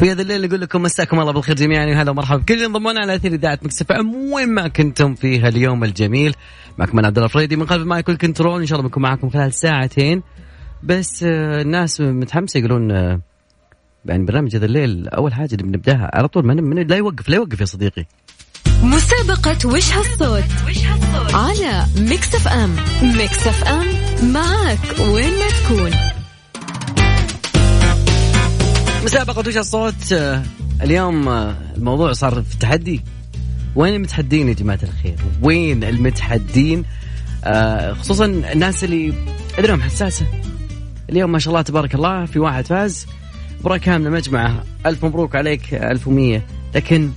في هذا الليل نقول لكم مساكم الله بالخير جميعا وهلا ومرحبا بكل انضمونا على اثير اذاعه Mix FM. وين ما كنتم في هاليوم الجميل. معكم أنا عبد الله الفريدي من قلب master control. إن شاء الله بنكون معكم خلال ساعتين. بس آه، الناس متحمسة يقولون آه، يعني برنامج هذا الليل أول حاجة اللي بنبدأها على طول من, من لا يوقف لا يوقف يا صديقي. مسابقة وش هالصوت؟ على Mix FM. Mix FM معك وين ما تكون. مسابقة وش الصوت؟ اليوم آه، الموضوع صار في تحدي. وين المتحدين يا جماعة الخير؟ وين المتحدين؟ آه، خصوصا الناس اللي أدريهم حساسة. اليوم ما شاء الله تبارك الله في واحد فاز. برا كاملة مجمعة ألف مبروك عليك ألف ومية. لكن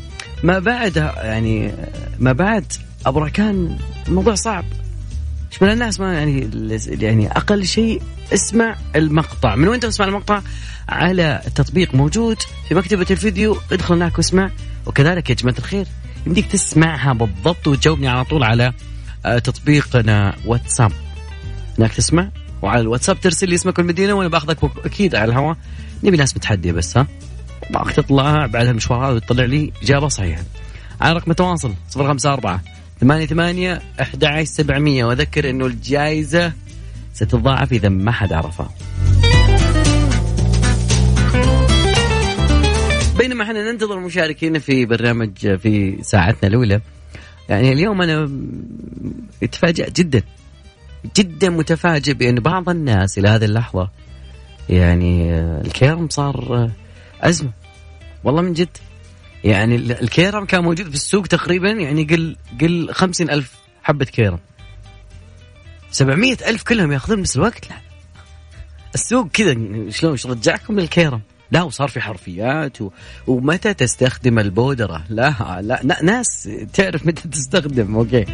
ما بعد يعني ما بعد أبركان الموضوع صعب. من الناس ما يعني يعني أقل شيء اسمع المقطع. من وين تسمع المقطع؟ على التطبيق موجود في مكتبة الفيديو. ادخل هناك واسمع. وكذلك يا جماعة الخير يمديك تسمعها بالضبط وتجاوبني على طول على آه، تطبيقنا واتساب. هناك تسمع؟ وعلى الواتساب ترسل لي اسمك والمدينة وأنا باخذك أكيد على الهواء. نبي ناس متحدية بس ها؟ باخذ تطلع بعد المشوار هذا وتطلع لي إجابة صحيحة. على رقم التواصل 054 ثمانية ثمانية أحد عشر سبعمية. وأذكر أنه الجائزة ستتضاعف إذا ما حد عرفها. بينما إحنا ننتظر المشاركين في برنامج في ساعتنا الأولى. يعني اليوم أنا اتفاجأت جدا جدا متفاجئ بأن بعض الناس إلى هذه اللحظة يعني الكيرم صار أزمة. والله من جد. يعني الكيرم كان موجود في السوق تقريبا يعني قل قل خمسين ألف حبة كيرم. سبعمية ألف كلهم ياخذون نفس الوقت؟ لا. السوق كذا شلون رجعكم للكيرم؟ لا وصار في حرفيات و... ومتى تستخدم البودرة؟ لا لا ناس تعرف متى تستخدم okay.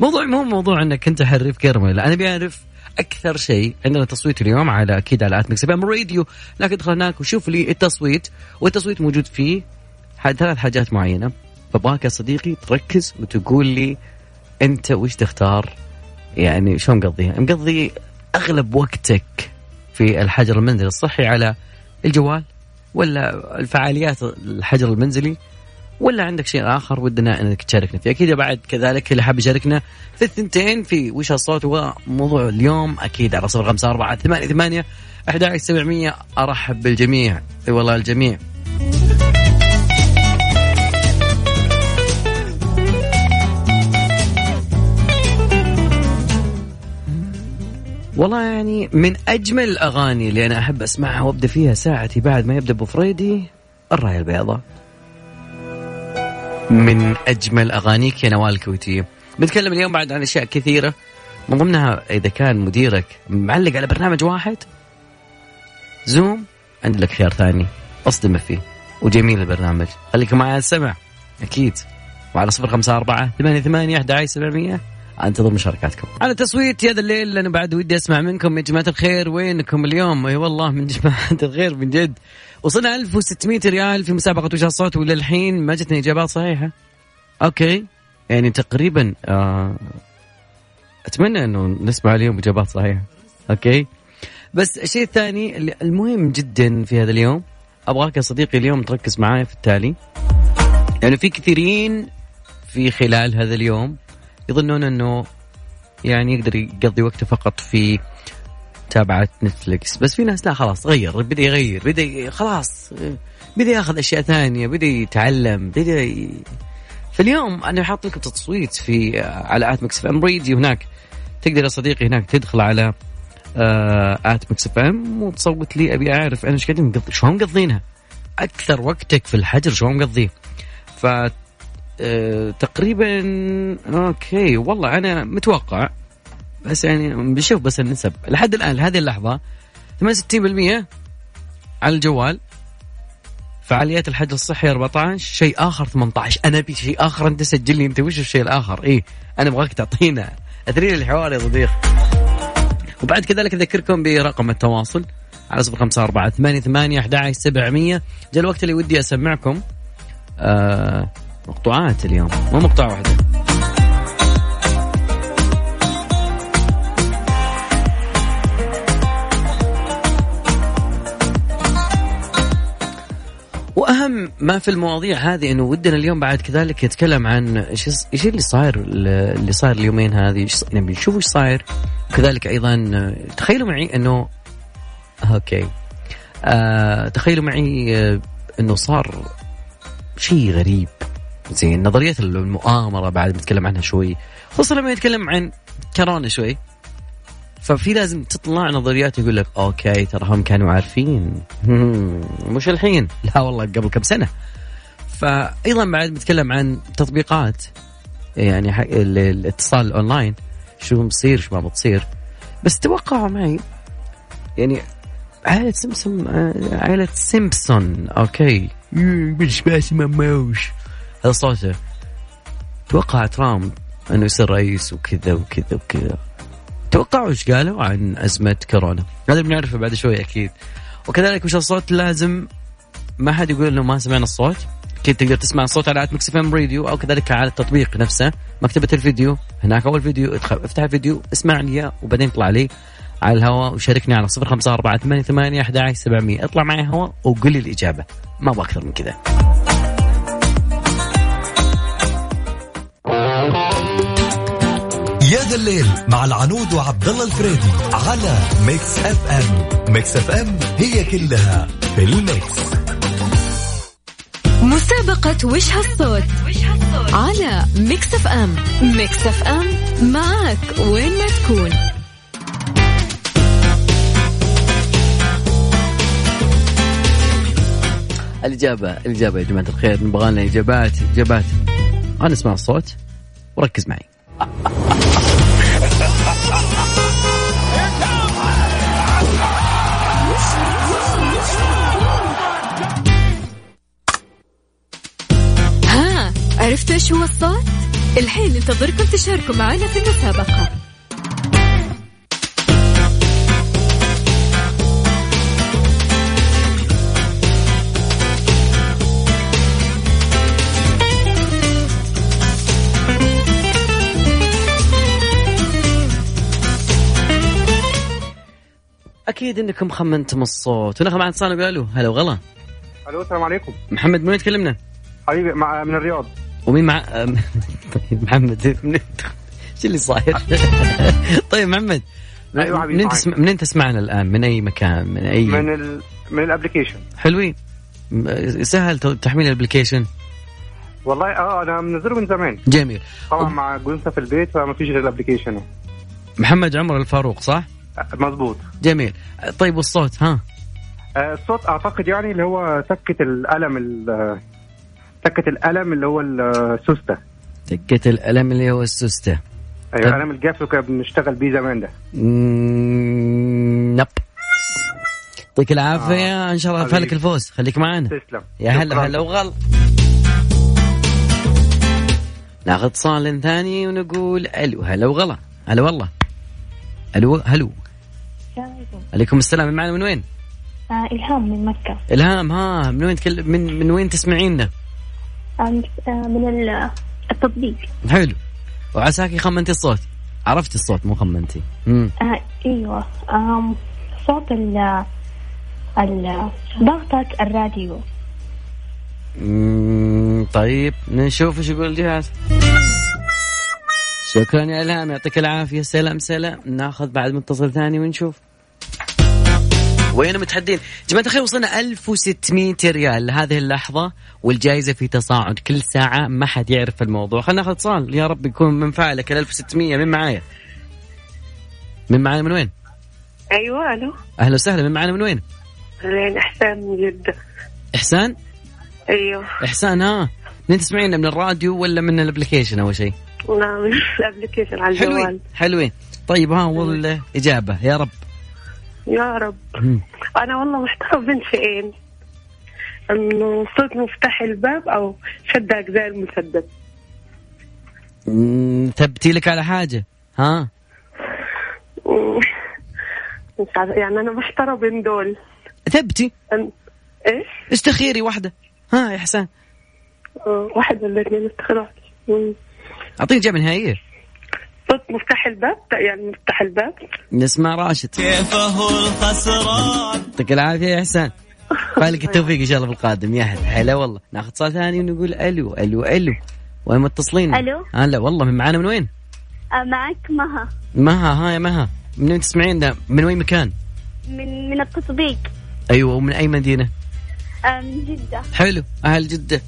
موضوع مو موضوع إنك أنت حريف كيرم لا أنا بيعرف أكثر شيء عندنا تصويت اليوم على أكيد على at Mix Radio. لكن ادخل هناك وشوف لي التصويت والتصويت موجود فيه ثلاث حاجات معينة. فباك يا صديقي تركز وتقول لي أنت وش تختار؟ يعني شو مقضيها؟ مقضي أغلب وقتك في الحجر المنزلي الصحي على الجوال. ولا الفعاليات الحجر المنزلي ولا عندك شيء آخر ودنا إنك تشاركنا فيه. أكيد بعد كذلك اللي حاب يشاركنا في الثنتين في وش الصوت وموضوع اليوم أكيد على صفر خمسة أربعة ثمانية ثمانية أحد سبعمية. أرحب بالجميع. والله الجميع. والله يعني من أجمل الأغاني اللي أنا أحب أسمعها وأبدأ فيها ساعتي بعد ما يبدأ أبو فريدي الراية البيضاء. من أجمل أغانيك يا نوال الكويتيه بنتكلم اليوم بعد عن أشياء كثيرة. من ضمنها إذا كان مديرك معلق على برنامج واحد زوم عندك لك خيار ثاني. اصدم فيه. وجميل البرنامج. خليكم معي على السمع. أكيد. وعلى صفر خمسة أربعة ثمانية ثمانية أحد سبعمية. انتظر مشاركاتكم. على تصويت هذا الليل أنا بعد ودي أسمع منكم يا جماعة الخير. وينكم اليوم؟ أي والله من جماعة الخير من جد. وصلنا 1600 ريال في مسابقة وش الصوت وللحين ما جتني إجابات صحيحة. okay. يعني تقريبا آه أتمنى أنه نسمع اليوم إجابات صحيحة. okay. بس الشيء الثاني المهم جدا في هذا اليوم أبغاك يا صديقي اليوم تركز معايا في التالي. يعني في كثيرين في خلال هذا اليوم يظنون إنه يعني يقدر يقضي وقته فقط في متابعة Netflix بس في ناس لا خلاص غير بدأ يغير بدأ خلاص بدأ ياخذ أشياء ثانية بدأ يتعلم بدأ ي... فاليوم أنا حاط لكم تصويت في على at Mix FM. Radio هناك. تقدر يا صديقي هناك تدخل على at Mix FM وتصوت لي أبي أعرف أنا إيش قاعدين شو مقضينها؟ أكثر وقتك في الحجر شو مقضيه؟ ف أه تقريبا okay والله أنا متوقع بس يعني بنشوف بس النسب لحد الآن لهذه اللحظة 68% على الجوال. فعاليات الحج الصحي 14 شيء آخر 18 أنا أبي شيء آخر أنت سجل لي أنت وش الشيء الآخر؟ اي أنا أبغاك تعطينا. اثري الحوار يا صديق. وبعد كذلك أذكركم برقم التواصل على صفر خمسة أربعة ثمانية ثمانية أحد سبعمية. جاء الوقت اللي ودي أسمعكم. آه مقطوعات اليوم. مو مقطوعة واحدة. اهم ما في المواضيع هذه إنه ودنا اليوم بعد كذلك يتكلم عن إيش إيش اللي صاير اللي صاير اليومين هذه. نبي يعني نشوف إيش صاير. وكذلك أيضا تخيلوا معي إنه okay. آه تخيلوا معي آه إنه صار شيء غريب. زين نظرية المؤامرة بعد بنتكلم عنها شوي. خصوصا لما يتكلم عن كورونا شوي. ففي لازم تطلع نظريات يقول لك okay ترى هم كانوا عارفين. مش الحين. لا والله قبل كم سنة. فايضا بعد بنتكلم عن تطبيقات يعني الاتصال أونلاين. شو بتصير شو ما بتصير. بس توقعوا معي يعني عائلة سمسم عائلة Simpson okay. مش باسم موش هذا صوته توقع ترامب إنه يصير رئيس وكذا وكذا وكذا. توقعوا إيش قالوا عن أزمة كورونا؟ هذا بنعرفه بعد شوي أكيد. وكذلك وش الصوت لازم؟ ما حد يقول إنه ما سمعنا الصوت. أكيد تقدر تسمع الصوت على Mix FM Radio أو كذلك على التطبيق نفسه. مكتبة الفيديو هناك أول فيديو. افتح الفيديو اسمعني اياه وبعدين اطلع لي على الهواء وشاركني على صفر خمسة أربعة ثمانية ثمانية أحد عشر سبعمية. اطلع معي هواء وقول لي الإجابة. ما أبغى أكثر من كذا. يا ذا الليل مع العنود وعبد الله الفريدي على Mix FM. Mix FM هي كلها في ال mix. مسابقة وش هالصوت على Mix FM. Mix FM معك وين ما تكون. الإجابة الإجابة يا جماعة الخير. نبغى لنا إجابات إجابات. أنا أسمع الصوت. وركز معي. ها عرفت إيش هو الصوت؟ الحين ننتظركم تشاركوا معنا في المسابقة أكيد إنكم خمنتم الصوت. وناخذ معنا اتصال قالوا هلا وغلا. ألو السلام عليكم. محمد من وين تكلمنا؟ حبيبي مع من الرياض. ومين مع طيب محمد من شو اللي صاير؟ طيب محمد أيوه حبيبي منين تسمع منين تسمعنا الآن؟ من أي مكان؟ من اي من ال... من ال application حلوين. سهل تحميل ال application والله آه أنا منزله من زمان. جميل. طبعا مع جلوسنا في البيت فما فيش غير ال application محمد عمر الفاروق صح؟ مظبوط. جميل. طيب والصوت ها؟ آه، الصوت أعتقد يعني اللي هو تكه القلم ال- تكه القلم اللي هو السوستة. تكة الألم اللي هو السوستة. أيوه طب. القلم الجاف اللي كنا بنشتغل بيه زمان ده. نب. يعطيك العافية. إن شاء الله. فلك الفوز. خليك معنا تسلم. يا هلا. هلا وغل. ناخذ اتصال ثاني ونقول ألو. هلا وغلا. هلا والله. ألو هلو. عليكم. عليكم السلام. من معنا من وين؟ آه إلهام من مكة. إلهام ها من وين تكلم من من وين تسمعينا؟ آه آه، من ال- التطبيق. حلو. وعساكي خمنتي الصوت. عرفتي الصوت مو خمنتي. امم آه إيوه. آم صوت ال ال ضغطة الراديو. مم، طيب. نشوف إيش يقول الجهاز شكرا يا إلهام. يعطيك العافية. سلام سلام. ناخذ بعد متصل ثاني ونشوف. وين متحدين؟ جماعة الخير وصلنا 1600 ريال. لهذه اللحظة والجائزة في تصاعد. كل ساعة ما حد يعرف الموضوع. خلينا ناخذ اتصال. يا رب يكون من فعلك. ال 1600 من معايا؟ من معانا من وين؟ أيوه ألو. أهلا وسهلا. من معانا من وين؟ لين إحسان من جدة. إحسان؟ أيوه. إحسان ها. انت تسمعينا من الراديو ولا من ال application أول شيء؟ نعم ال application على الجوال. حلوين حلوين. طيب ها والإجابة. يا رب. يا رب. مم. أنا والله محتار بين شيئين. إنه صوت مفتاح الباب أو شد أجزاء المسدس. ثبتي لك على حاجة ها. مش عارفة، يعني أنا محتارة بين دول. ثبتي. أن... إيش؟ استخيري واحدة ها يا حسان. آه، واحد ولا اثنين؟ استخير واحد مم. أعطيني إجابة نهائية. صوت مفتاح الباب يعني مفتاح الباب. نسمع راشد. كيفه الخسران يعطيك العافية يا حسان فالك التوفيق إن شاء الله بالقادم. يا هلا هلا والله. ناخذ اتصال ثاني ونقول ألو ألو ألو. وين متصلين؟ ألو. هلا والله من معانا من وين؟ آه، معك مها. مها ها يا مها. من وين تسمعين؟ من وين مكان؟ من من التطبيق أيوه ومن أي مدينة؟ آه، من جدة. حلو أهل جدة.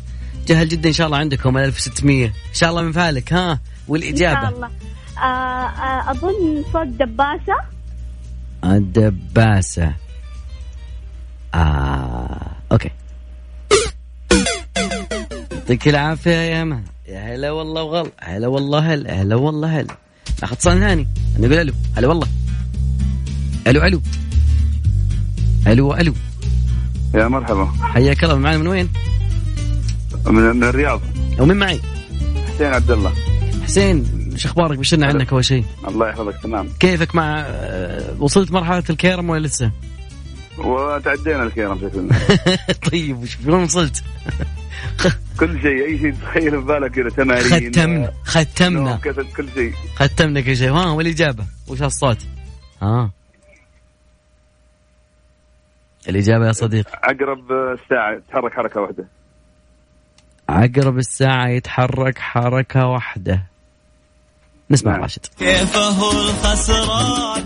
جهل جدة إن شاء الله عندكم 1600 إن شاء الله من فالك ها إن والاجابه شاء الله. أظن صوت دباسة. الدباسة. آه أوكي. يعطيك العافية يا ما يا هلا والله وغل هلا والله هلا هلا والله هلا. ناخذ اتصال ثاني نقول ألو. هلا والله. ألو ألو. ألو ألو. يا مرحبا. حياك الله. معنا من وين؟ من, من الرياض. ومن معي؟ حسين عبد الله. حسين. إيش أخبارك؟ بشرنا عنك أول شيء. الله يحفظك تمام. كيفك مع آه، وصلت مرحلة الكيرم ولا لسه؟ وتعدينا الكيرم بشكل طيب وش وين وصلت؟ كل شيء أي شيء تخيل في بالك كذا تمارين ختمنا ختمنا. نوم، كسل كل شيء. ختمنا كل شيء. ها والاجابه وش هالصوت؟ ها. الإجابة يا صديق. عقرب الساعة تتحرك حركة واحدة. عقرب الساعة يتحرك حركة واحدة. نسمع نعم. راشد. كيفه الخسران؟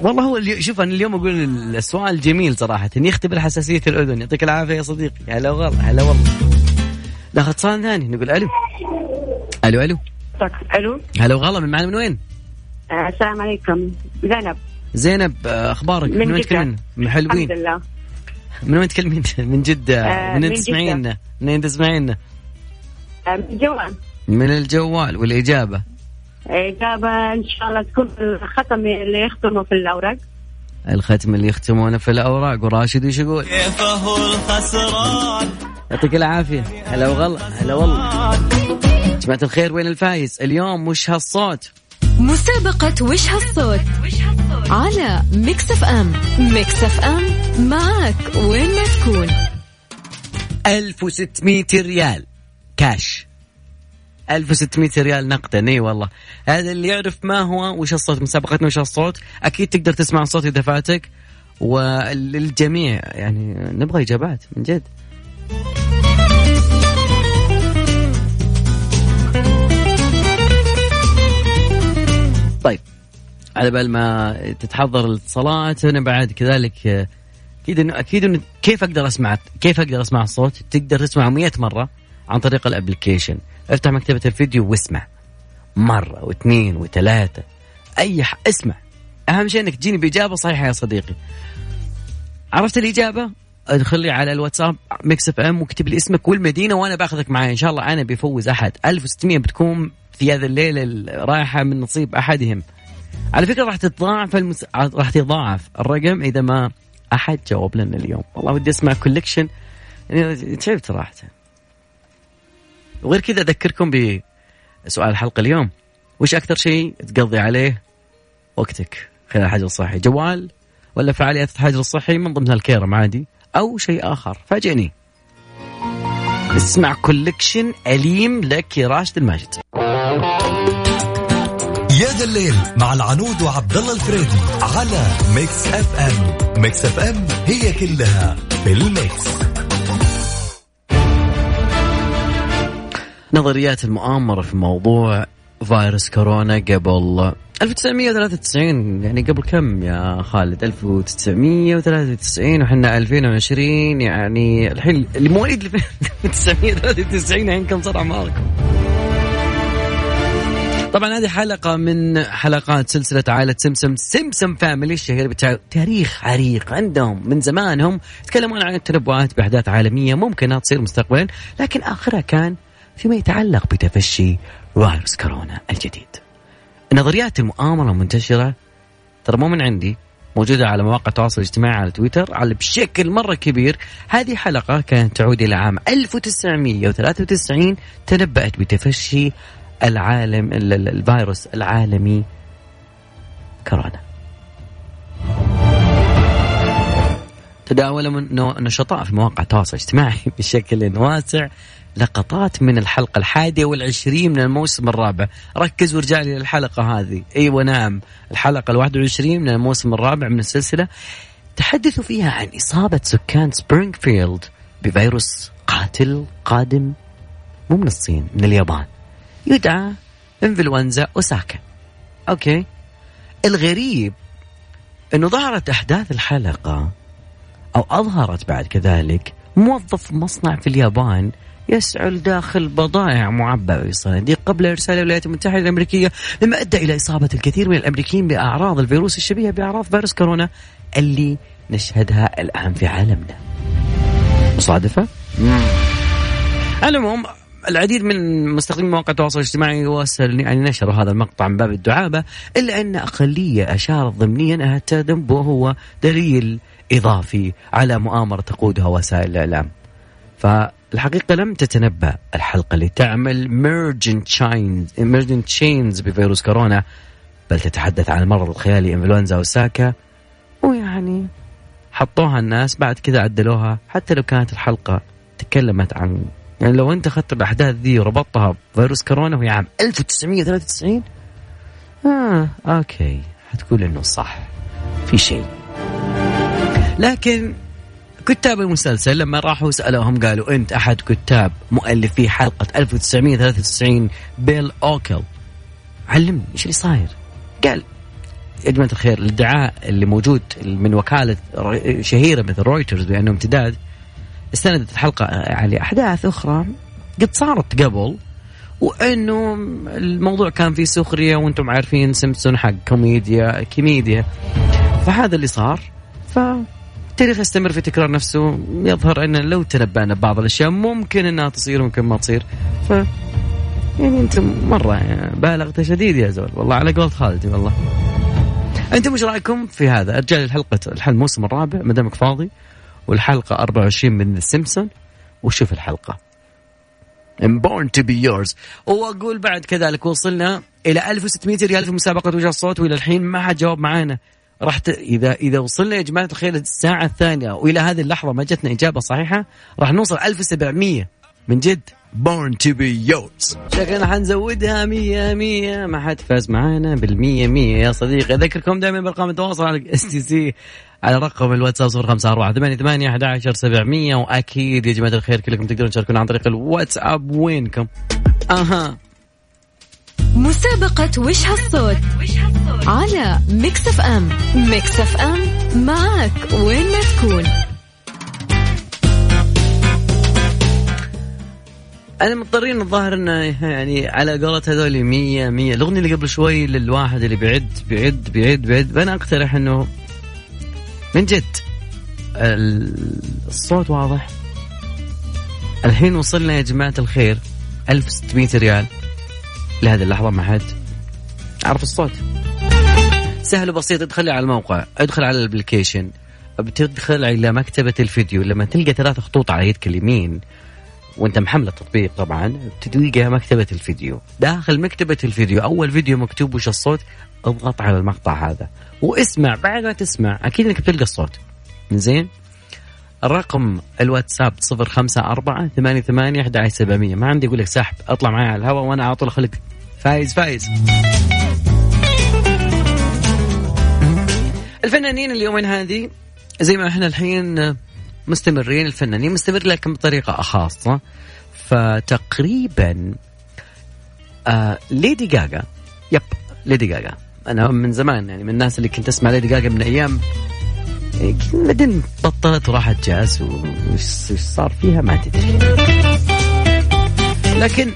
والله هو. شوف أنا اليوم أقول السؤال جميل صراحة. يختبر حساسية الأذن. يعطيك العافية يا صديقي. هلا والله هلا والله. ناخذ اتصال ثاني. نقول ألو. ألو ألو. ألو. هلا وغلا من معنا من وين؟ السلام عليكم. زينب. زينب آه، أخبارك؟ من من وين. تكلمين؟ من حلوين الحمد لله. من وين تكلمين؟ من جدة. آه، من وين من تسمعينا؟ من وين تسمعينا؟ آه، من جوان من الجوال والإجابة. إجابة إن شاء الله تكون الختم اللي يختموا في الأوراق. الختم اللي يختمونه في الأوراق. وراشد وش يقول؟ كيفه الخسران. يعطيك العافية. هلا وغلا هلا والله. جماعة الخير وين الفايز؟ اليوم وش هالصوت؟ مسابقة وش هالصوت؟ على Mix FM. Mix FM معك وين ما تكون. 1600 ريال. كاش. 1600 ريال نقدا اي والله. هذا اللي يعرف ما هو وش الصوت مسابقتنا وش الصوت. أكيد تقدر تسمع الصوت اذا فاتك وللجميع يعني نبغى إجابات من جد. طيب على بال ما تتحضر الاتصالات أنا بعد كذلك أكيد انه أكيد إنه كيف أقدر اسمع كيف أقدر أسمع الصوت؟ تقدر تسمعه 100 مرة عن طريق ال application، افتح مكتبة الفيديو واسمع. مرة واثنين وثلاثة. أي ح... اسمع. أهم شيء إنك تجيني بإجابة صحيحة يا صديقي. عرفت الإجابة؟ ادخل لي على الواتساب Mix FM واكتب لي اسمك والمدينة وأنا بأخذك معي إن شاء الله أنا بفوز أحد. 1600 بتكون في هذا الليلة الرايحه من نصيب احدهم. على فكرة راح تتضاعف المس... راح تضاعف الرقم إذا ما أحد جاوب لنا اليوم. والله ودي أسمع collection يعني تعبت صراحة. وغير كذا أذكركم بسؤال الحلقة اليوم. وش أكثر شيء تقضي عليه وقتك خلال الحجر الصحي؟ جوال ولا فعاليات الحجر الصحي من ضمنها الكيرم عادي أو شيء آخر؟ فاجئني. اسمع collection أليم لك يا راشد الماجد. يا ذا الليل مع العنود وعبد الله الفريدي على Mix FM Mix FM هي كلها في ال mix نظريات المؤامرة في موضوع فيروس كورونا قبل 1993 يعني قبل كم يا خالد 1993 وحنا 2020 يعني الحين اللي مواليد 1993 الحين كم صار اعماركم؟ طبعا هذه حلقة من حلقات سلسلة عائلة سمسم سمسم فاميلي الشهير بتاريخ عريق عندهم من زمان هم يتكلمون عن التنبؤات بأحداث عالمية ممكن تصير مستقبلا لكن آخرها كان فيما يتعلق بتفشي فيروس كورونا الجديد. نظريات المؤامرة منتشرة ترى مو من عندي موجودة على مواقع التواصل الاجتماعي على تويتر على بشكل مرة كبير. هذه حلقة كانت تعود إلى عام 1993 تنبأت بتفشي العالم ال- ال- الفيروس العالمي كورونا. تداول من نشطاء في مواقع التواصل الاجتماعي بشكل واسع. لقطات من الحلقة الحادية والعشرين من الموسم الرابع. ركز وارجع لي للحلقة هذه. أيوة نعم. الحلقة الواحد والعشرين من الموسم الرابع من السلسلة تحدثوا فيها عن إصابة سكان سبرينغفيلد بفيروس قاتل قادم مو من الصين من اليابان. يدعى إنفلونزا أوساكا. أوكي؟ الغريب إنه ظهرت أحداث الحلقة أو أظهرت بعد كذلك موظف مصنع في اليابان يسعل داخل بضائع معبأة بصناديق قبل إرسال الولايات المتحدة الأمريكية مما أدى إلى إصابة الكثير من الأمريكيين بأعراض الفيروس الشبيهة بأعراض فيروس كورونا اللي نشهدها الآن في عالمنا. مصادفة؟ العموم العديد من مستخدمي مواقع التواصل الاجتماعي وصل يعني نشروا هذا المقطع من باب الدعابة إلا أن أقلية أشارت ضمنيا أنها تذنب وهو دليل إضافي على مؤامرة تقودها وسائل الإعلام. فالحقيقة لم تتنبأ الحلقة لتعمل ميرجن تشاينز ميرجن تشينز بفيروس كورونا بل تتحدث عن المرض الخيالي إنفلونزا أوساكا. ويعني حطوها الناس بعد كذا عدلوها حتى لو كانت الحلقة تكلمت عن يعني لو أنت أخذت الأحداث ذي وربطتها بفيروس كورونا وهي عام 1993 آه أوكي حتقول إنه صح في شيء. لكن كتاب المسلسل لما راحوا سألوهم قالوا أنت أحد كتاب مؤلفي حلقة 1993 بيل أوكل علمني إيش اللي صاير؟ قال يا جماعة الخير الادعاء اللي موجود من وكالة شهيرة مثل رويترز بأنه امتداد استندت الحلقة على أحداث أخرى قد صارت قبل وأنه الموضوع كان فيه سخرية وأنتم عارفين سيمبسون حق كوميديا كوميديا فهذا اللي صار ف التاريخ يستمر في تكرار نفسه يظهر أن لو تنبأنا ببعض الأشياء ممكن أنها تصير ممكن ما تصير. ف يعني أنت مرة يعني بالغت شديد يا زول والله على قولة خالتي والله. أنتم إيش رأيكم في هذا؟ أرجع للحلقة الموسم الرابع ما دامك فاضي والحلقة 24 من السيمسون وشوف الحلقة. I'm born to be yours. وأقول بعد كذلك وصلنا إلى 1600 ريال في مسابقة وجه الصوت وإلى الحين ما حد جاوب معانا. راح ت... اذا إذا وصلنا يا جماعة الخير الساعة الثانية وإلى هذه اللحظة ما جتنا إجابة صحيحة راح نوصل 1700 من جد. Born to be yours. شكلنا حنزودها 100 100 ما حد فاز معانا بالمية 100 يا صديقي. أذكركم دائما بارقام التواصل على اس تي سي على رقم الواتساب 054 88 11 700 وأكيد يا جماعة الخير كلكم تقدرون تشاركونا عن طريق الواتساب. وينكم؟ أها. مسابقة وش هالصوت؟ على Mix FM. Mix FM معك وين ما تكون. أنا مضطرين الظاهر إنه يعني على قولة هذول 100 100 الأغنية اللي قبل شوي للواحد اللي بيعد بيعد بيعد بيعد أنا أقترح إنه من جد الصوت واضح. الحين وصلنا يا جماعة الخير. 1600 ريال. لهذه اللحظة ما حد عرف الصوت. سهل وبسيط ادخل على الموقع ادخل على الابلكيشن. بتدخل إلى مكتبة الفيديو لما تلقى ثلاث خطوط على يدك اليمين وأنت محمل التطبيق طبعا تلقى مكتبة الفيديو. داخل مكتبة الفيديو أول فيديو مكتوب وش الصوت؟ اضغط على المقطع هذا. واسمع بعد ما تسمع أكيد إنك بتلقى الصوت. زين الرقم الواتساب 054 88 11700 ما عندي أقول لك سحب اطلع معي على الهواء وأنا على طول أخليك. فايز فايز. الفنانين اليومين هذه زي ما إحنا الحين مستمرين الفنانين مستمر لكن بطريقة خاصة. فتقريبا آه ليدي جاجا yep ليدي جاجا أنا من زمان يعني من الناس اللي كنت أسمع ليدي جاجا من أيام بعدين بطلت وراحت جاز وش صار فيها ما تدري. لكن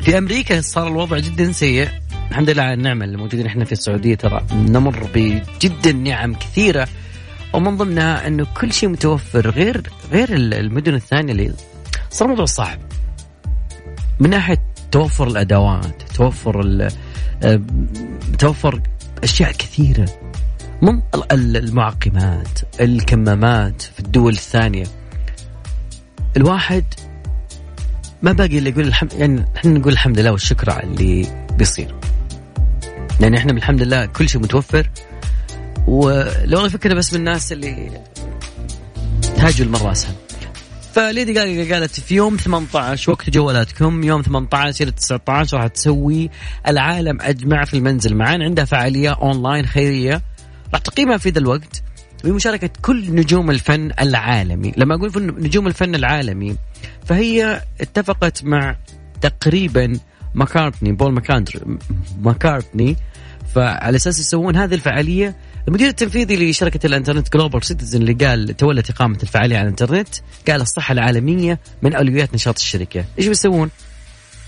في أمريكا صار الوضع جدا سيء. الحمد لله على النعمة اللي موجودين إحنا في السعودية ترى نمر بجدا نعم كثيرة. ومن ضمنها إنه كل شيء متوفر غير غير المدن الثانية اللي صار موضوع صعب. من ناحية توفر الأدوات توفر توفر أشياء كثيرة. من المعقمات الكمامات في الدول الثانية. الواحد ما باقي إلا يقول الحمد يعني إحنا نقول الحمد لله والشكر على اللي بيصير. يعني إحنا بالحمد لله كل شيء متوفر. ولو الفكرة بس من الناس اللي تهاجوا المرة أسهل. فليدي جاجا قالت في يوم 18 وقت جوالاتكم يوم 18 إلى 19 راح تسوي العالم أجمع في المنزل. معانا عندها فعالية أونلاين خيرية. راح تقيمها في ذا الوقت بمشاركة كل نجوم الفن العالمي لما أقول نجوم الفن العالمي فهي اتفقت مع تقريبا ماكارتني بول ماكارتني فعلى أساس يسوون هذه الفعالية المدير التنفيذي لشركة الإنترنت Global Citizen اللي قال تولت إقامة الفعالية على الإنترنت قال الصحة العالمية من أولويات نشاط الشركة، إيش بيسوون؟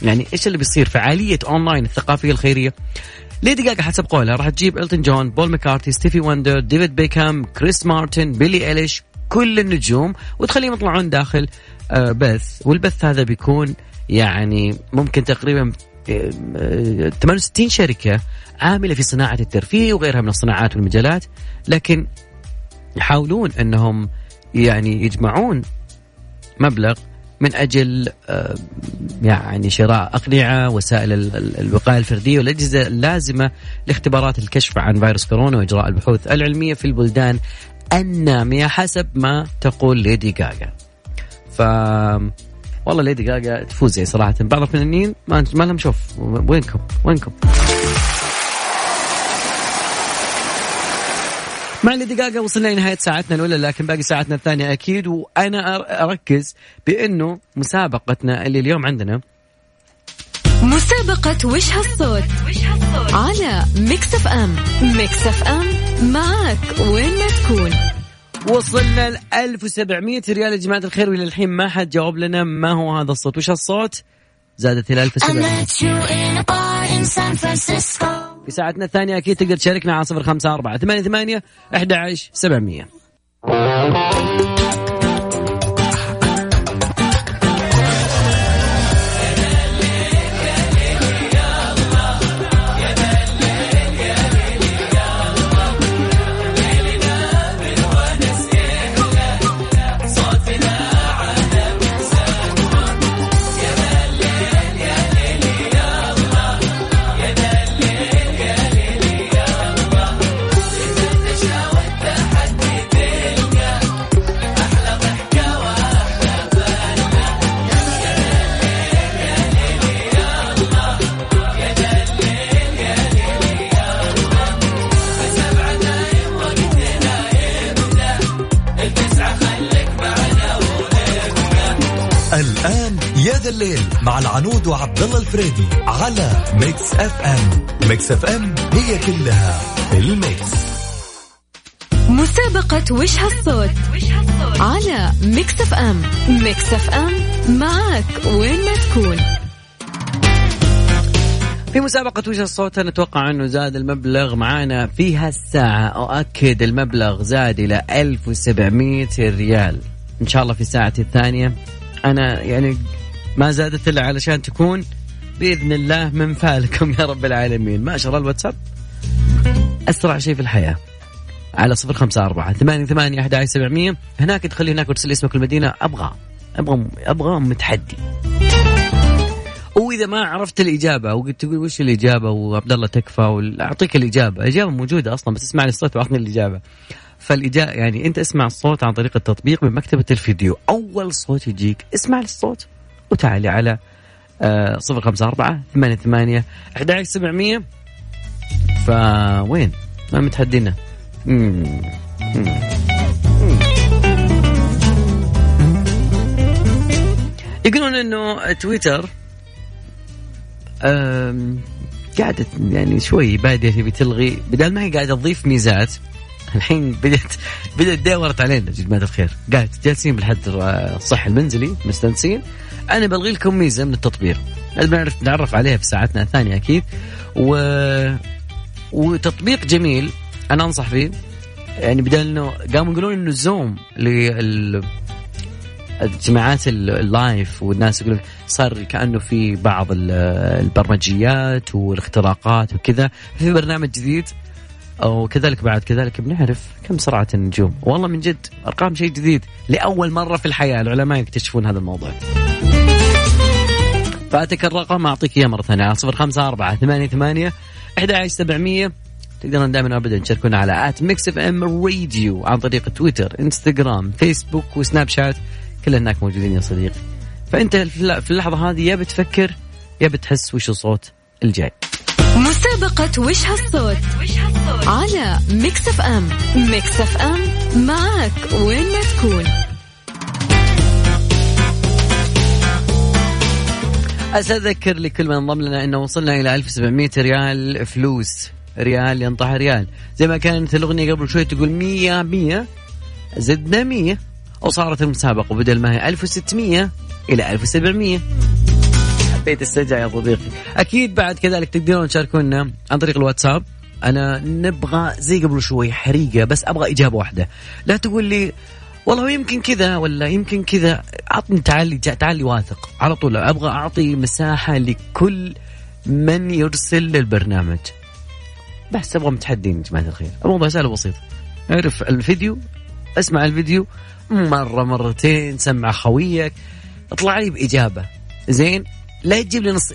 يعني إيش اللي بيصير؟ فعالية أونلاين الثقافية الخيرية ليدي جاجا حسب قولها راح تجيب إلتون جون، بول ماكارتي، ستيفي وندر، ديفيد بيكهام، كريس مارتن، بيلي إيليش، كل النجوم وتخليهم يطلعون داخل آه، بث. والبث هذا بيكون يعني ممكن تقريبا آه، آه، 68 شركة عاملة في صناعة الترفيه وغيرها من الصناعات والمجالات لكن يحاولون أنهم يعني يجمعون مبلغ من أجل يعني شراء أقنعة وسائل ال- ال- الوقاية الفردية والأجهزة اللازمة لاختبارات الكشف عن فيروس كورونا وإجراء البحوث العلمية في البلدان النامية حسب ما تقول ليدي جاجا. ف والله ليدي جاجا تفوز يعني صراحة. بعض الفنانين ما لهم شوف وينكم؟ وينكم؟ مع ليدي جاجا وصلنا لنهاية ساعتنا الأولى لكن باقي ساعتنا الثانية أكيد. وأنا أر- أركز بأنه مسابقتنا اللي اليوم عندنا مسابقة وش هالصوت؟ على Mix FM Mix FM معك وين ما تكون. وصلنا ل 1700 ريال يا جماعة الخير والى الحين ما حد جاوب لنا ما هو هذا الصوت. وش هالصوت؟ زادت إلى 1700 في ساعتنا الثانية أكيد تقدر تشاركنا على صفر خمسة أربعة ثمانية ثمانية أحد عشر سبعمية. مع العنود وعبد الله الفريدي على Mix FM Mix FM هي كلها في ال mix. مسابقة وش هالصوت على Mix FM Mix FM معك وين ما تكون. في مسابقة وش الصوت أنا أتوقع أنه زاد المبلغ معانا في هالساعة. أؤكد المبلغ زاد إلى 1700 ريال. إن شاء الله في ساعتي الثانية. أنا يعني ما زادت إلا علشان تكون بإذن الله من فالكم يا رب العالمين. ما شاء الله الواتساب. أسرع شيء في الحياة. على صفر خمسة أربعة ثمانية ثمانية أحد سبعمية. هناك تخلي هناك وترسل اسمك المدينة. أبغى. أبغى أبغى متحدي. واذا ما عرفت الإجابة وقلت تقول وش الإجابة وعبد الله تكفى أعطيك الإجابة، الإجابة موجودة أصلا بس اسمعني الصوت وأعطني الإجابة. فالاجابه يعني أنت اسمع الصوت عن طريق التطبيق من مكتبه الفيديو، أول صوت يجيك اسمع الصوت. وتعالي على آه، صفر خمسة أربعة ثمانية ثمانية أحد سبعمية فوين؟ ما متحدينا؟ يقولون إنه تويتر قاعدة يعني شوي بادية تبي تلغي بدل ما هي قاعدة تضيف ميزات الحين بدأت بدأت دورت علينا يا جماعة الخير. قاعد جالسين بالحد الصحي المنزلي مستانسين. أنا بلغي لكم ميزة من التطبيق. بنعرف نتعرف عليها في ساعتنا الثانية أكيد. و... وتطبيق جميل أنا أنصح فيه يعني بدل انه قاموا يقولون إنه زوم لل اجتماعات ال- اللايف والناس يقولون صار كأنه في بعض ال- البرمجيات والاختراقات وكذا. في برنامج جديد. وكذلك بعد كذلك بنعرف كم سرعة النجوم. والله من جد أرقام شيء جديد لأول مرة في الحياة. العلماء يكتشفون هذا الموضوع. فاتك الرقم أعطيك إياه مرة ثانية. على صفر خمسة أربعة ثمانية ثمانية أحد سبعمية تقدرون دائما ابدا تشاركونا على at Mix FM Radio عن طريق تويتر إنستغرام فيسبوك وسناب شات. كل هناك موجودين يا صديقي. فأنت في اللحظة هذه يا بتفكر يا بتحس وش الصوت الجاي. مسابقة وش هالصوت؟ على Mix FM. Mix FM معك وين ما تكون. أذكر لكل من انضم لنا أنه وصلنا إلى 1700 ريال فلوس. ريال ينطح ريال. زي ما كانت الأغنية قبل شوي تقول 100 100 زدنا 100 وصارت المسابقة بدل ما هي 1600 إلى 1700 حبيت استرجع يا صديقي. أكيد بعد كذلك تقدرون تشاركونا عن طريق الواتساب. أنا نبغى زي قبل شوي حريقة بس أبغى إجابة واحدة. لا تقول لي والله يمكن كذا ولا يمكن كذا. عطني تعالي تعالي واثق. على طول أبغى أعطي مساحة لكل من يرسل للبرنامج بس أبغى متحدين يا جماعة الخير. الموضوع سهل وبسيط أعرف الفيديو اسمع الفيديو مرة مرتين سمع خويك اطلع لي بإجابة. زين؟ لا تجيب لي نص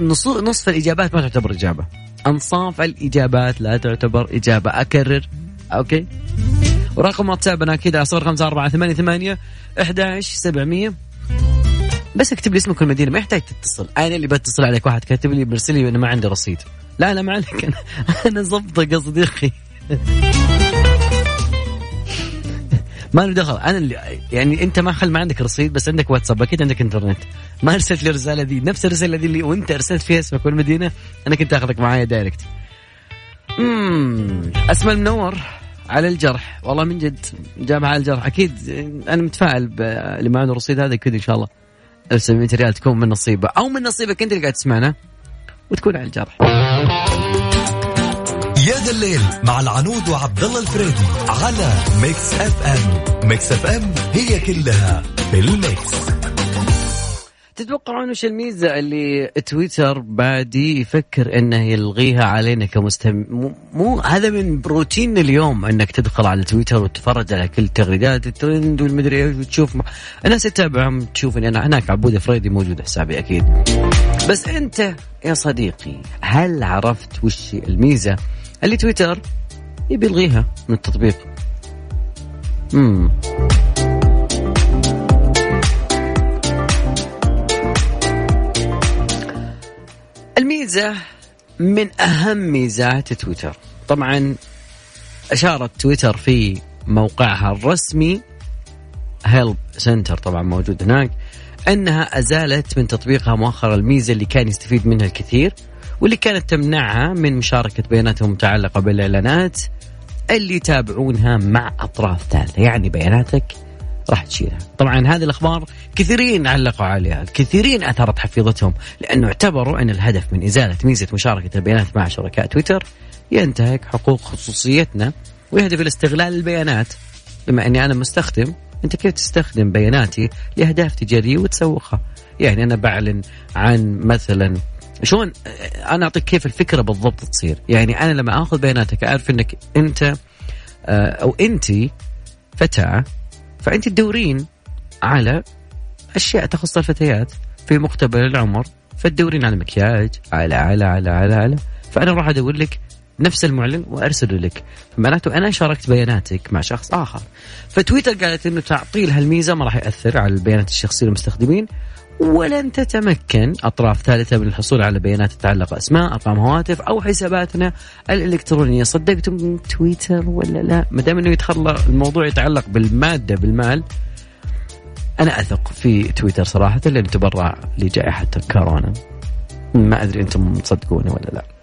نص نصف الإجابات. ما تعتبر إجابة. أنصاف الإجابات لا تعتبر إجابة. أكرر. أوكي. ورقم واتسابنا أكيد على صفر خمسة أربعة ثمانية ثمانية أحد سبعمية. بس اكتب لي اسمك والمدينة ما يحتاج تتصل. أنا اللي بتصل عليك واحد كاتب لي برسل لي أنا ما عندي رصيد. لا أنا ما عليك. أنا, أنا زبطك يا صديقي. ما له دخل. أنا اللي يعني أنت ما خل ما عندك رصيد بس عندك واتساب. أكيد عندك إنترنت. ما أرسلت لي الرسالة دي. نفس الرسالة دي اللي وأنت أرسلت فيها اسمك والمدينة أنا كنت آخذك معايا دايركت امم أسماء المنور على الجرح. والله من جد جامعة على الجرح. أكيد أنا متفائل اللي معنا الرصيد هذا أكيد إن شاء الله. 1700 ريال تكون من نصيبه. أو من نصيبك أنت اللي قاعد تسمعنا وتكون على الجرح. يا ذا الليل مع العنود وعبد الله الفريدي على Mix FM. Mix FM هي كلها في ال mix. تتوقعون وش الميزة اللي تويتر بادي يفكر إنه يلغيها علينا كمستخدم, هذا من روتين اليوم إنك تدخل على تويتر وتتفرج على كل تغريدات الترند والمدري إيش وتشوف الناس تتابعهم تشوف اني انا هناك عبود فريدي موجود حسابي أكيد. بس أنت يا صديقي هل عرفت وش الميزة؟ اللي تويتر يبي يلغيها من التطبيق. امم الميزة من أهم ميزات تويتر. طبعا أشارت تويتر في موقعها الرسمي هيلب سنتر طبعا موجود هناك أنها أزالت من تطبيقها مؤخرا الميزة اللي كان يستفيد منها الكثير. واللي كانت تمنعها من مشاركة بياناتهم المتعلقة بالإعلانات اللي يتابعونها مع أطراف ثالثة. يعني بياناتك راح تشيلها. طبعا هذه الأخبار كثيرين علقوا عليها. الكثيرين أثرت حفيظتهم لأنه اعتبروا أن الهدف من إزالة ميزة مشاركة البيانات مع شركاء تويتر ينتهك حقوق خصوصيتنا ويهدف إلى استغلال البيانات. بما أني أنا مستخدم أنت كيف تستخدم بياناتي لأهداف تجارية وتسوقها؟ يعني أنا بعلن عن مثلا شلون أنا أعطيك كيف الفكرة بالضبط تصير. يعني أنا لما آخذ بياناتك أعرف إنك أنت أو أنت فتاة فأنت تدورين على أشياء تخص الفتيات في مقتبل العمر فتدورين على مكياج على على على على على. فأنا راح أدور لك نفس المعلن وارسله لك. فمعناته أنا شاركت بياناتك مع شخص آخر. فتويتر قالت إنه تعطيل هالميزة ما راح يأثر على البيانات الشخصية للمستخدمين. ولن تتمكن أطراف ثالثة من الحصول على بيانات تتعلق اسماء أرقام هواتف أو حساباتنا الإلكترونية. صدقتم تويتر ولا لا؟ ما دام إنه يدخل الموضوع يتعلق بالمادة بالمال أنا أثق في تويتر صراحة لأن تبرع لجائحة كورونا ما أدري أنتم تصدقوني ولا لا.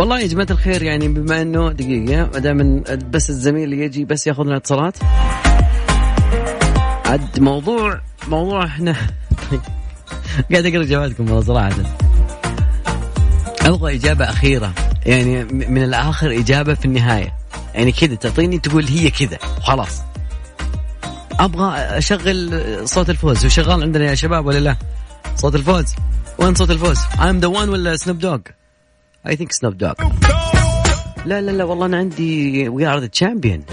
والله يا جماعة الخير يعني بما إنه دقيقة ما دام بس الزميل يجي بس ياخذ لنا اتصالات. عد موضوع موضوع إحنا قاعد اقرا إجاباتكم والله صراحة. أبغى إجابة أخيرة يعني من الآخر إجابة في النهاية. يعني كذا تعطيني تقول هي كذا وخلاص أبغى أشغل صوت الفوز. هو شغال عندنا يا شباب ولا لا؟ صوت الفوز. وين صوت الفوز؟ I'm the one ولا Snoop Dogg I think Snoop Dogg لا لا لا والله أنا عندي We are the champion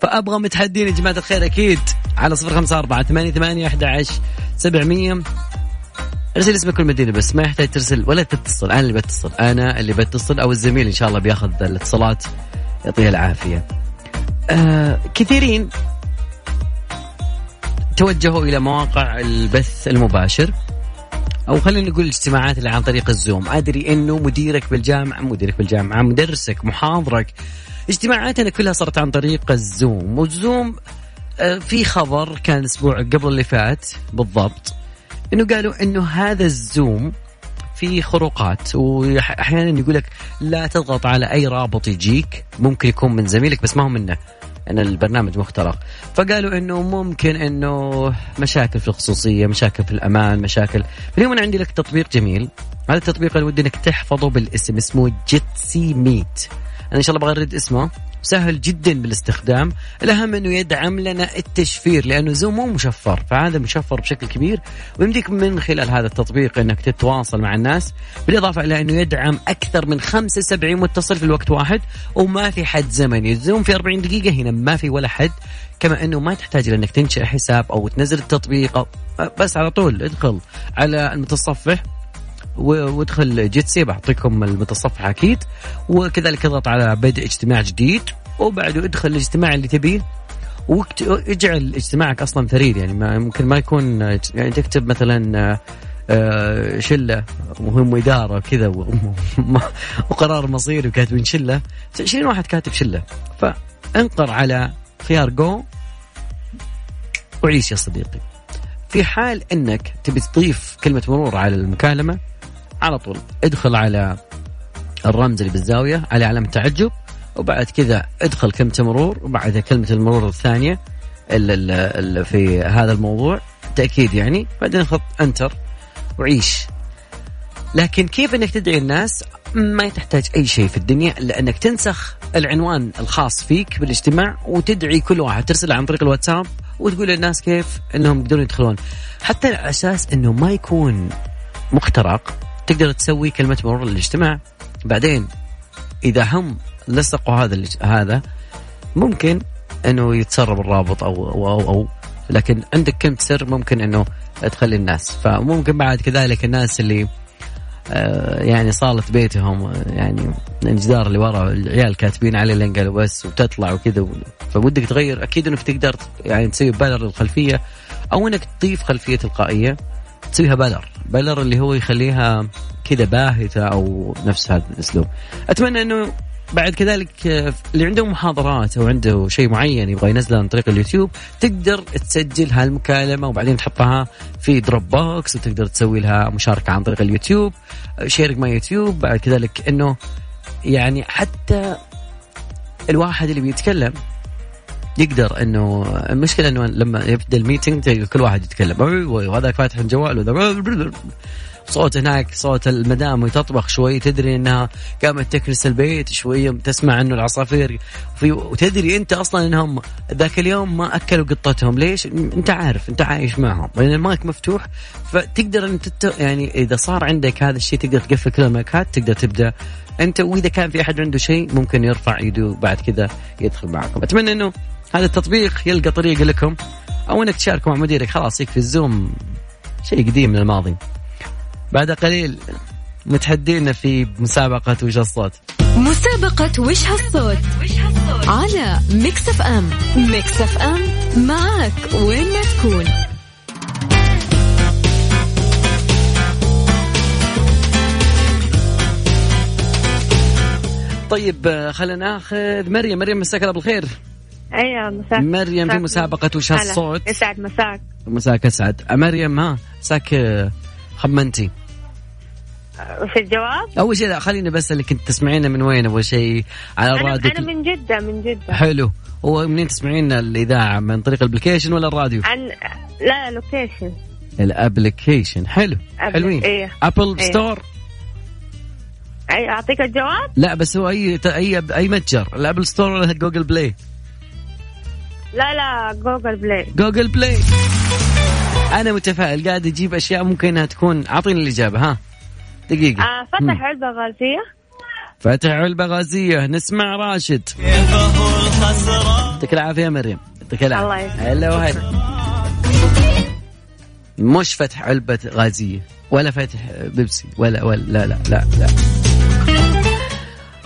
فأبغى متحدين يا جماعة الخير أكيد. على صفر خمسة أربعة ثمانية ثمانية أحد عشر سبعمية. ارسل اسمك والمدينه بس ما يحتاج ترسل ولا تتصل. أنا اللي بتصل. أنا اللي بتصل أو الزميل إن شاء الله بياخذ الاتصالات يعطيه العافية. آه كثيرين توجهوا إلى مواقع البث المباشر أو خلينا نقول الاجتماعات اللي عن طريق الزوم. أدري إنه مديرك بالجامعة مديرك بالجامعة مدرسك محاضرك اجتماعاتنا كلها صارت عن طريق الزوم. والزوم آه، في خبر كان الأسبوع قبل اللي فات بالضبط إنه قالوا إنه هذا الزوم في خروقات. وأحيانا يقول لك لا تضغط على أي رابط يجيك ممكن يكون من زميلك بس ما هو منه. إن البرنامج مخترق. فقالوا إنه ممكن إنه مشاكل في الخصوصية مشاكل في الأمان مشاكل. اليوم أنا عندي لك تطبيق جميل. هذا التطبيق اللي ودي إنك تحفظه بالاسم اسمه جيتسي ميت. أنا إن شاء الله بغرد اسمه. سهل جدا بالاستخدام. الأهم أنه يدعم لنا التشفير لأنه زوم مو مشفر فهذا مشفر بشكل كبير. ويمديك من خلال هذا التطبيق أنك تتواصل مع الناس. بالإضافة إلى أنه يدعم أكثر من 75 متصل في الوقت واحد وما في حد زمني. الزوم في 40 دقيقة هنا ما في ولا حد. كما أنه ما تحتاج لأنك تنشئ حساب أو تنزل التطبيق أو بس على طول ادخل على المتصفح. وادخل جيتسي بعطيكم المتصفح أكيد. وكذلك اضغط على بدء اجتماع جديد وبعده ادخل الاجتماع اللي تبيه. واجعل اجتماعك أصلا فريد يعني ما ممكن ما يكون يعني تكتب مثلا آه، شلة مهم إدارة كذا وقرار مصيري وكاتبين شلة. 20 واحد كاتب شلة؟ فانقر على خيار جو وعيش يا صديقي. في حال إنك تبي تضيف كلمة مرور على المكالمة على طول. ادخل على الرمز اللي بالزاوية على علامة تعجب وبعد كذا ادخل كلمة مرور وبعدها كلمة المرور الثانية اللي في هذا الموضوع تأكيد يعني. بعدين خط انتر وعيش. لكن كيف إنك تدعي الناس؟ ما تحتاج أي شيء في الدنيا الا انك تنسخ العنوان الخاص فيك بالاجتماع وتدعي كل واحد ترسل عن طريق الواتساب وتقول للناس كيف إنهم يقدرون يدخلون. حتى على أساس إنه ما يكون مخترق تقدر تسوي كلمة مرور للاجتماع. بعدين إذا هم لصقوا هذا هذا ممكن إنه يتسرب الرابط أو أو أو, أو. لكن عندك كلمة سر ممكن إنه تخلي الناس. فممكن بعد كذلك الناس اللي آه، يعني صالة بيتهم يعني الجدار اللي ورا العيال كاتبين عليه لين قالوا بس وتطلع وكذا فودك تغير أكيد إنك تقدر يعني تسوي blur للخلفيه أو إنك تضيف خلفية تلقائية. تسويها blur blur اللي هو يخليها كذا باهتة أو نفس هذا الأسلوب. أتمنى إنه بعد كذلك آه، اللي عنده محاضرات أو عنده شيء معين يبغى ينزله عن طريق اليوتيوب تقدر تسجل هالمكالمة وبعدين تحطها في Dropbox وتقدر تسوي لها مشاركة عن طريق اليوتيوب share مع يوتيوب بعد كذلك إنه يعني حتى الواحد اللي بيتكلم يقدر إنه المشكلة إنه لما يبدأ ال meeting كل واحد يتكلم. وهذاك فاتح الجوال صوت هناك صوت المدام وتطبخ شوي تدري إنها قامت تكنس البيت شوية تسمع إنه العصافير في وتدري أنت أصلا انهم ذاك اليوم ما أكلوا قطتهم. ليش؟ أنت عارف أنت عايش معهم. لأن المايك مفتوح فتقدر أنت يعني إذا صار عندك هذا الشيء تقدر تقفل كل المايكات تقدر تبدأ. أنت وإذا كان في أحد عنده شيء ممكن يرفع يده بعد كذا يدخل معكم. أتمنى إنه هذا التطبيق يلقى طريقه لكم أو إنك تشاركوا مع مديرك. خلاص يكفي ال Zoom. شيء قديم من الماضي. بعد قليل متحدينا في مسابقة وش الصوت مسابقة وش هالصوت؟ على Mix FM. Mix FM معك وين ما تكون. طيب خلينا ناخذ مريم. مريم مساك الله بالخير. أيوه مساك. مريم في مسابقة وش هالصوت يسعد مساك. مساك اسعد مريم ها مساك خمنتي وش الجواب؟ أول شيء لا خليني بس اللي كنت تسمعينه من وين؟ أول شيء على الراديو أنا من جدة من جدة. حلو. هو منين تسمعين الإذاعة؟ من طريق ال application ولا الراديو؟ عن لا لوكيشن ال application. حلو. Apple... حلوين. إيه. Apple إيه. Store أي أعطيك الجواب؟ لا بس هو اي اي أي متجر. ال Apple Store ولا Google Play؟ لا لا Google Play Google Play أنا متفائل قاعد أجيب أشياء ممكن إنها تكون أعطيني الإجابة ها. دقيقة. آه فتح علبة غازية. فتح علبة غازية. نسمع راشد. يعطيك العافية يا مريم. يعطيك العافية. الله يسلمك. هلا وهلا. مش فتح علبة غازية ولا فاتح بيبسي ولا ولا لا لا لا, لا.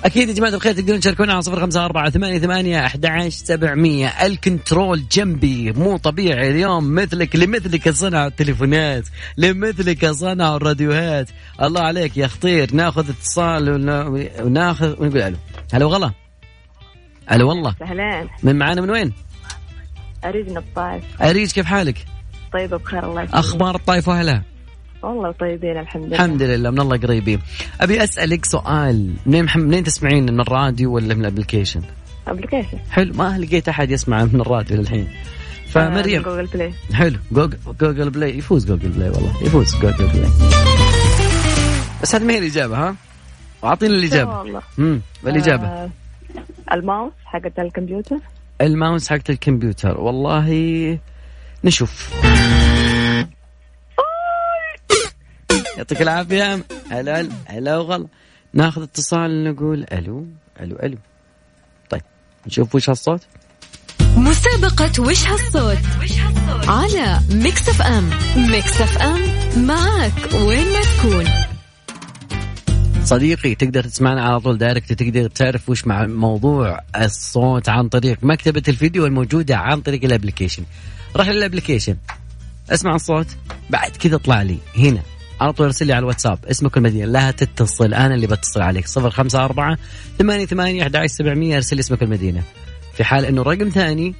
أكيد يا جماعة الخير تقدرون تشاركونا على صفر خمسة أربعة ثمانية ثمانية أحد عشر سبعمية. ال control جنبي مو طبيعي اليوم مثلك لمثلك صنع التليفونات لمثلك صنع الراديوهات. الله عليك يا خطير ناخذ اتصال ون- وناخذ ونقول ألو؟ هلا وغلا ألو والله؟ اهلين من معانا من وين؟ أريج من الطائف أريج كيف حالك؟ طيبه بخير الله يسلمك. أخبار الطائف وأهلها؟ والله طيبين الحمد لله. الحمد لله من الله قريبين. أبي أسألك سؤال منين. منين تسمعين من الراديو ولا من ال application؟ application. حلو ما لقيت أحد يسمع من الراديو للحين. فمريم. Google Play حلو Google, Google Play يفوز Google Play والله يفوز جوجل بلاي بس هذه ما هي الإجابة ها؟ واعطيني الإجابة. والله. امم والاجابه آه الماوس حقت الكمبيوتر. الماوس حقت الكمبيوتر والله نشوف. يعطيك العافية. هلا هلا وغلا. ناخذ اتصال نقول ألو ألو ألو. طيب نشوف وش هالصوت. مسابقة وش هالصوت؟ على Mix FM. Mix FM معك وين ما تكون. صديقي تقدر تسمعنا على طول direct تقدر تعرف وش مع موضوع الصوت عن طريق مكتبة الفيديو الموجودة عن طريق ال application. روح لل application. اسمع الصوت بعد كذا اطلع لي. هنا. على طول ارسل لي على الواتساب اسمك المدينة لا تتصل أنا اللي بتصل عليك. صفر خمسة أربعة ثمانية ثمانية أحد عشر سبعمية أرسل لي اسمك المدينة في حال إنه رقم ثاني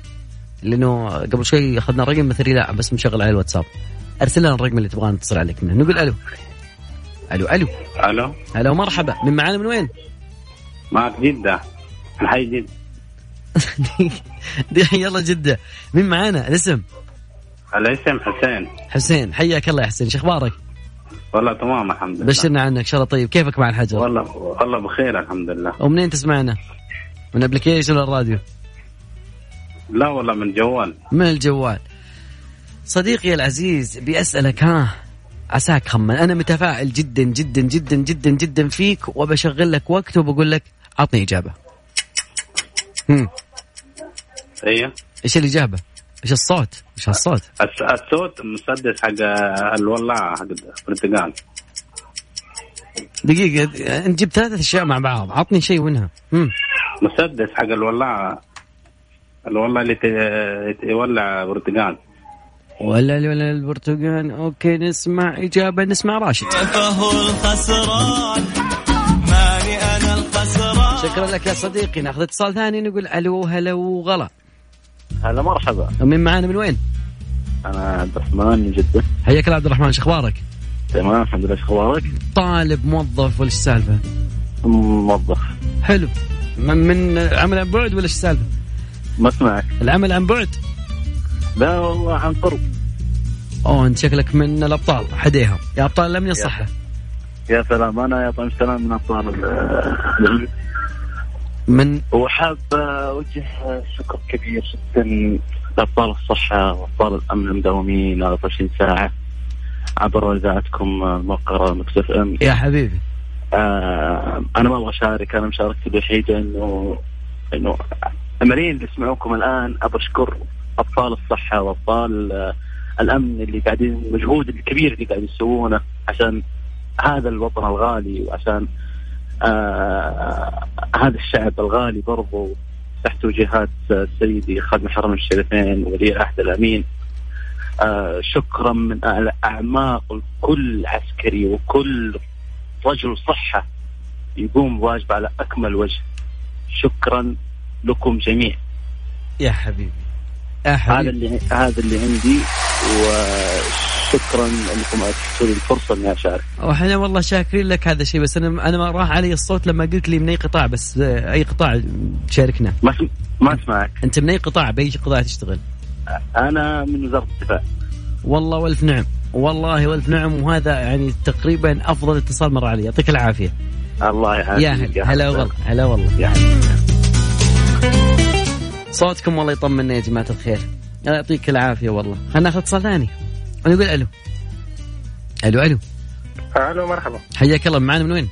لأنه قبل شوي أخذنا رقم مثلي لا بس مشغل على الواتساب. أرسل لنا الرقم اللي تبغى نتصل عليك منه. نقول ألو. ألو ألو. ألو. هلا ومرحبا من معانا من وين؟ معك جدة. الحي جدة. دي يلا جدة. مين معانا؟ الاسم؟ الاسم حسين. حسين. حياك الله يا حسين. شو أخبارك؟ والله تمام الحمد لله. بشرنا عنك إن شاء الله. طيب كيفك مع الحجر؟ والله والله بخير الحمد لله. ومنين تسمعنا؟ من أبلكيشن ولا الراديو؟ لا والله من جوال. من الجوال. صديقي العزيز بأسألك ها عساك خمن. أنا متفائل جدا جدا جدا جدا جدا فيك وبشغل لك وقت وبقول لك عطني إجابة. هم. أيوه إيش الإجابة إيش الصوت إيش الصوت. الصوت مسدس حق الولاعة حق البرتقال. دقيقة أنت جبت ثلاثة أشياء مع بعض. عطني شيء منها. هم. مسدس حق الولاعة الولاعة اللي ت- يولع برتقال. ولا ولا البرتقال. أوكي نسمع إجابة نسمع راشد. فهو الخسران. ماني أنا الخسران. شكرا لك يا صديقي. ناخذ اتصال ثاني نقول ألو هلا وغلا. هلا مرحبا من معانا من وين؟ أنا عبد الرحمن من جدة حياك الله عبد الرحمن شو أخبارك؟ تمام الحمد لله شو أخبارك؟ طالب موظف ولا السالفة؟ موظف حلو من من عمل عن بعد ولا إيش السالفة؟ ما اسمعك العمل عن بعد؟ لا والله عن قرب أوه أنت شكلك من الأبطال حديهم يا أبطال الامن الصحه يا سلام أنا يا طيب سلام من أبطال ال- من وحاب أوجه شكر كبير جدا لأبطال الصحة وأبطال الأمن المداومين 24 ساعة عبر اذاعتكم الموقره مكسف ام يا حبيبي. آه أنا ما أبغى أشارك أنا مشاركتي الوحيدة انه إنه الملايين اللي يسمعوكم الآن أبغى اشكر أبطال الصحة وأبطال آه، الأمن اللي قاعدين المجهود الكبير اللي قاعدين يسوونه عشان هذا الوطن الغالي وعشان آه هذا الشعب الغالي برضو تحت توجيهات سيدي خادم الحرمين الشريفين ولي العهد الأمين. آه شكرا من أعماق كل عسكري وكل رجل صحة يقوم بواجبه على أكمل وجه. شكرا لكم جميع يا حبيبي. يا هذا حبيبي. اللي هذا اللي عندي. وشكرا انكم اتيتوا لي الفرصة إني أشارك. وإحنا والله شاكرين لك هذا الشيء بس أنا أنا ما راح علي الصوت لما قلت لي من أي قطاع بس أي قطاع تشاركنا ما. ما أسمعك. أنت من أي قطاع؟ بأي قطاع تشتغل؟ أنا من وزارة الدفاع. والله وألف نعم. والله وألف نعم وهذا يعني تقريبا أفضل اتصال مر علي. يعطيك العافية. الله يعافيك يا هلا هلا والله. هلا والله. يا هلا. صوتكم والله يطمنا يا جماعة الخير. الله يعطيك العافية والله. خلينا ناخذ اتصال ثاني. ونقول ألو. ألو ألو. ألو مرحبا. حياك الله. معنا من وين؟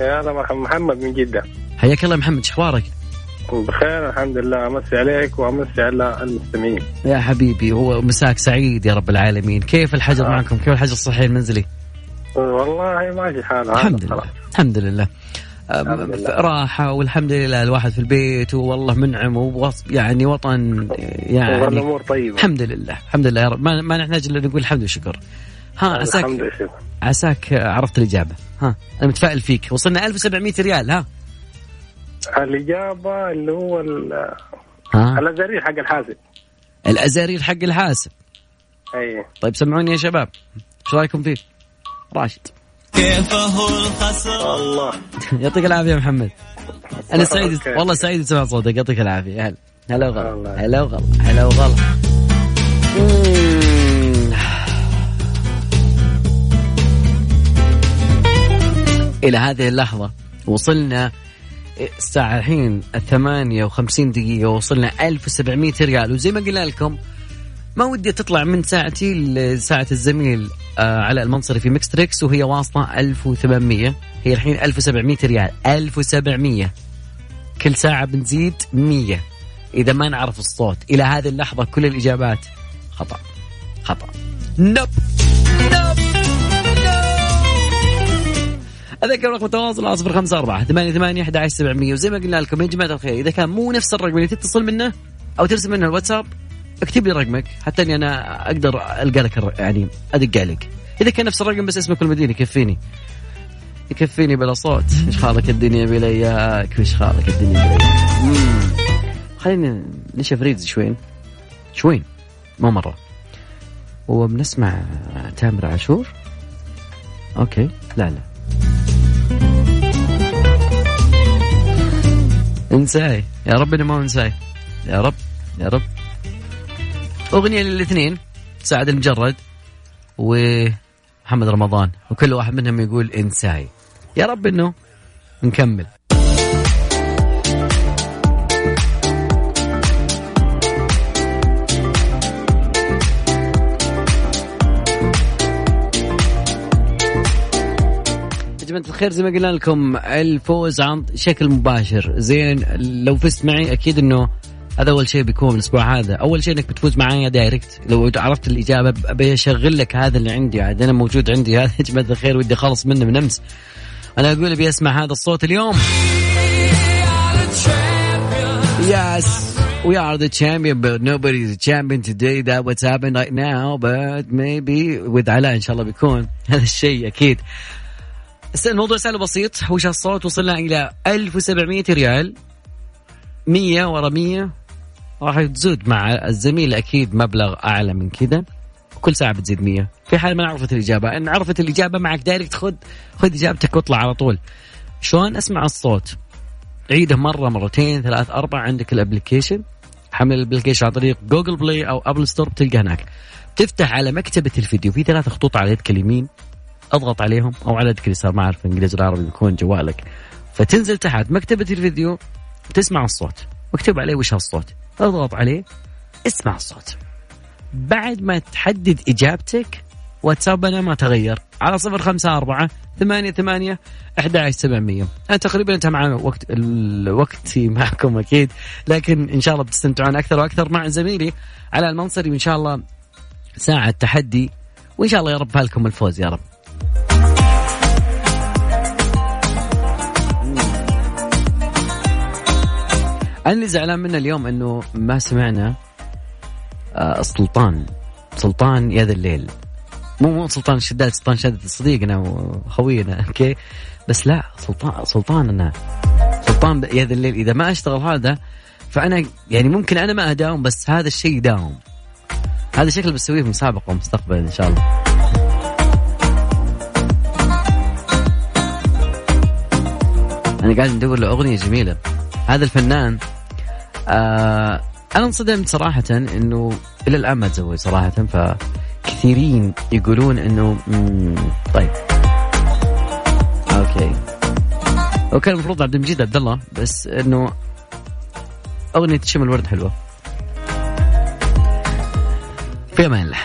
يا هلا مرحبا. محمد من جدة. حياك الله محمد. شو أخبارك؟ بخير الحمد لله. أمسي عليك وأمسي على المستمعين. يا حبيبي هو مساك سعيد يا رب العالمين. كيف الحجر آه. معكم؟ كيف الحجر الصحي المنزلي؟ والله ماشي حالها الحمد لله. الحمد لله. راحة والحمد لله الواحد في البيت والله منعم ووص يعني وطن يعني والامور طيبة. الحمد لله الحمد لله يا رب. ما, ما نحتاج إلا نقول الحمد والشكر. ها عساك عساك عرفت الإجابة. ها أنا متفائل فيك. وصلنا 1700 ريال ها. الإجابة اللي هو ال- ها. الأزارير حق الحاسب. الأزارير حق الحاسب. أي. طيب سمعوني يا شباب. إيش رأيكم فيه؟ راشد. كيفه الخسران الله. يعطيك العافية يا محمد. أنا سعيد. والله سعيد سمع صوتك. يعطيك العافية. هلا. هلا وغلا. هلا وغلا. هلا وغلا. إلى هذه اللحظة وصلنا الساعة الحين الثمانية وخمسين دقيقة وصلنا 1700 ريال. وزي ما قلنا لكم ما ودي تطلع من ساعتي لساعة الزميل آه على المنصري في Mix Tricks وهي واصلة 1800 هي الحين 1700 ريال. 1700 كل ساعة بنزيد 100 إذا ما نعرف الصوت. إلى هذه اللحظة كل الإجابات خطأ. خطأ. نب. نب. أذكر رقم التواصل على صفر خمسة أربعة ثمانية ثمانية أحد عشر سبعمية. وزي ما قلنا لكم يا جماعة الخير إذا كان مو نفس الرقم اللي تتصل منه أو ترسل منه الواتساب اكتب لي رقمك حتى إني أنا أقدر ألقى لك يعني أدق عليك. إذا كان نفس الرقم بس اسمك والمدينة يكفيني. يكفيني بلا صوت. إيش خالك الدنيا بلياك؟ إيش خالك الدنيا بلياك؟ مم. خلينا نشوف ريدز شوين شوين مو مرة. وبنسمع تامر عاشور. أوكي. لا لا. انساي. يا رب انه ما أنساي. يا رب يا رب. أغنية للاثنين سعد المجرد ومحمد رمضان وكل واحد منهم يقول إنساي. يا رب إنه نكمل. جماعة الخير زي ما قلنا لكم الفوز عن شكل مباشر. زين لو فزت معي أكيد إنه هذا أول شيء بيكون الأسبوع هذا. أول شيء إنك بتفوز معايا دايركت لو عرفت الإجابة ابي اشغل لك هذا اللي عندي. عاد أنا موجود عندي. هذا يا جماعة الخير ودي أخلص منه من أمس. أنا أقول ابي اسمع هذا الصوت اليوم. Yes, we are the champion, but nobody is a champion today. That what's happened right now, but maybe with علاء إن شاء الله بيكون. هذا الشيء أكيد. بس الموضوع سهل وبسيط. وش الصوت؟ وصلنا إلى 1700 ريال. 100 ورا 100 راح تزود مع الزميل أكيد مبلغ أعلى من كذا كل ساعة بتزيد 100 في حال ما عرفت الإجابة. إن عرفت الإجابة معك دايركت خذ خذ إجابتك واطلع على طول. شلون أسمع الصوت؟ عيده مرة مرتين ثلاث أربع عندك ال application. حمل ال application عن طريق Google Play أو Apple Store بتلقى هناك. تفتح على مكتبة الفيديو. في ثلاث خطوط على يدك اليمين. أضغط عليهم أو على يدك اليسار. ما أعرف إنجليزي العربي بيكون جوالك. فتنزل تحت مكتبة الفيديو تسمع الصوت. مكتوب عليه وش هالصوت؟ اضغط عليه اسمع الصوت. بعد ما تحدد إجابتك واتسابنا ما تغير. على صفر خمسة أربعة ثمانية ثمانية أحد سبعمية. أنا تقريبا انتهى معنا وقت الوقت معكم أكيد لكن إن شاء الله بتستمتعون أكثر وأكثر مع زميلي على المنصري وإن شاء الله ساعة تحدي وإن شاء الله يا رب لكم الفوز يا رب. أنا اللي زعلان منه اليوم إنه ما سمعنا آه السلطان سلطان يا ذا الليل. مو مو سلطان الشداد سلطان شداد صديقنا وخوينا okay؟ بس لا سلطان سلطاننا. سلطان يا ذا الليل. إذا ما أشتغل هذا فأنا يعني ممكن أنا ما أداوم بس هذا الشيء يداوم. هذا شكل بسويه في مسابقة مستقبلا إن شاء الله. أنا قاعد ندور له أغنية جميلة. هذا الفنان آه أنا انصدمت صراحة إنه إلى الآن ما تزوج صراحة فكثيرين يقولون إنه طيب. أوكي. وكان المفروض عبد المجيد عبد الله بس إنه أغنية شم الورد حلوة. في أمان الله.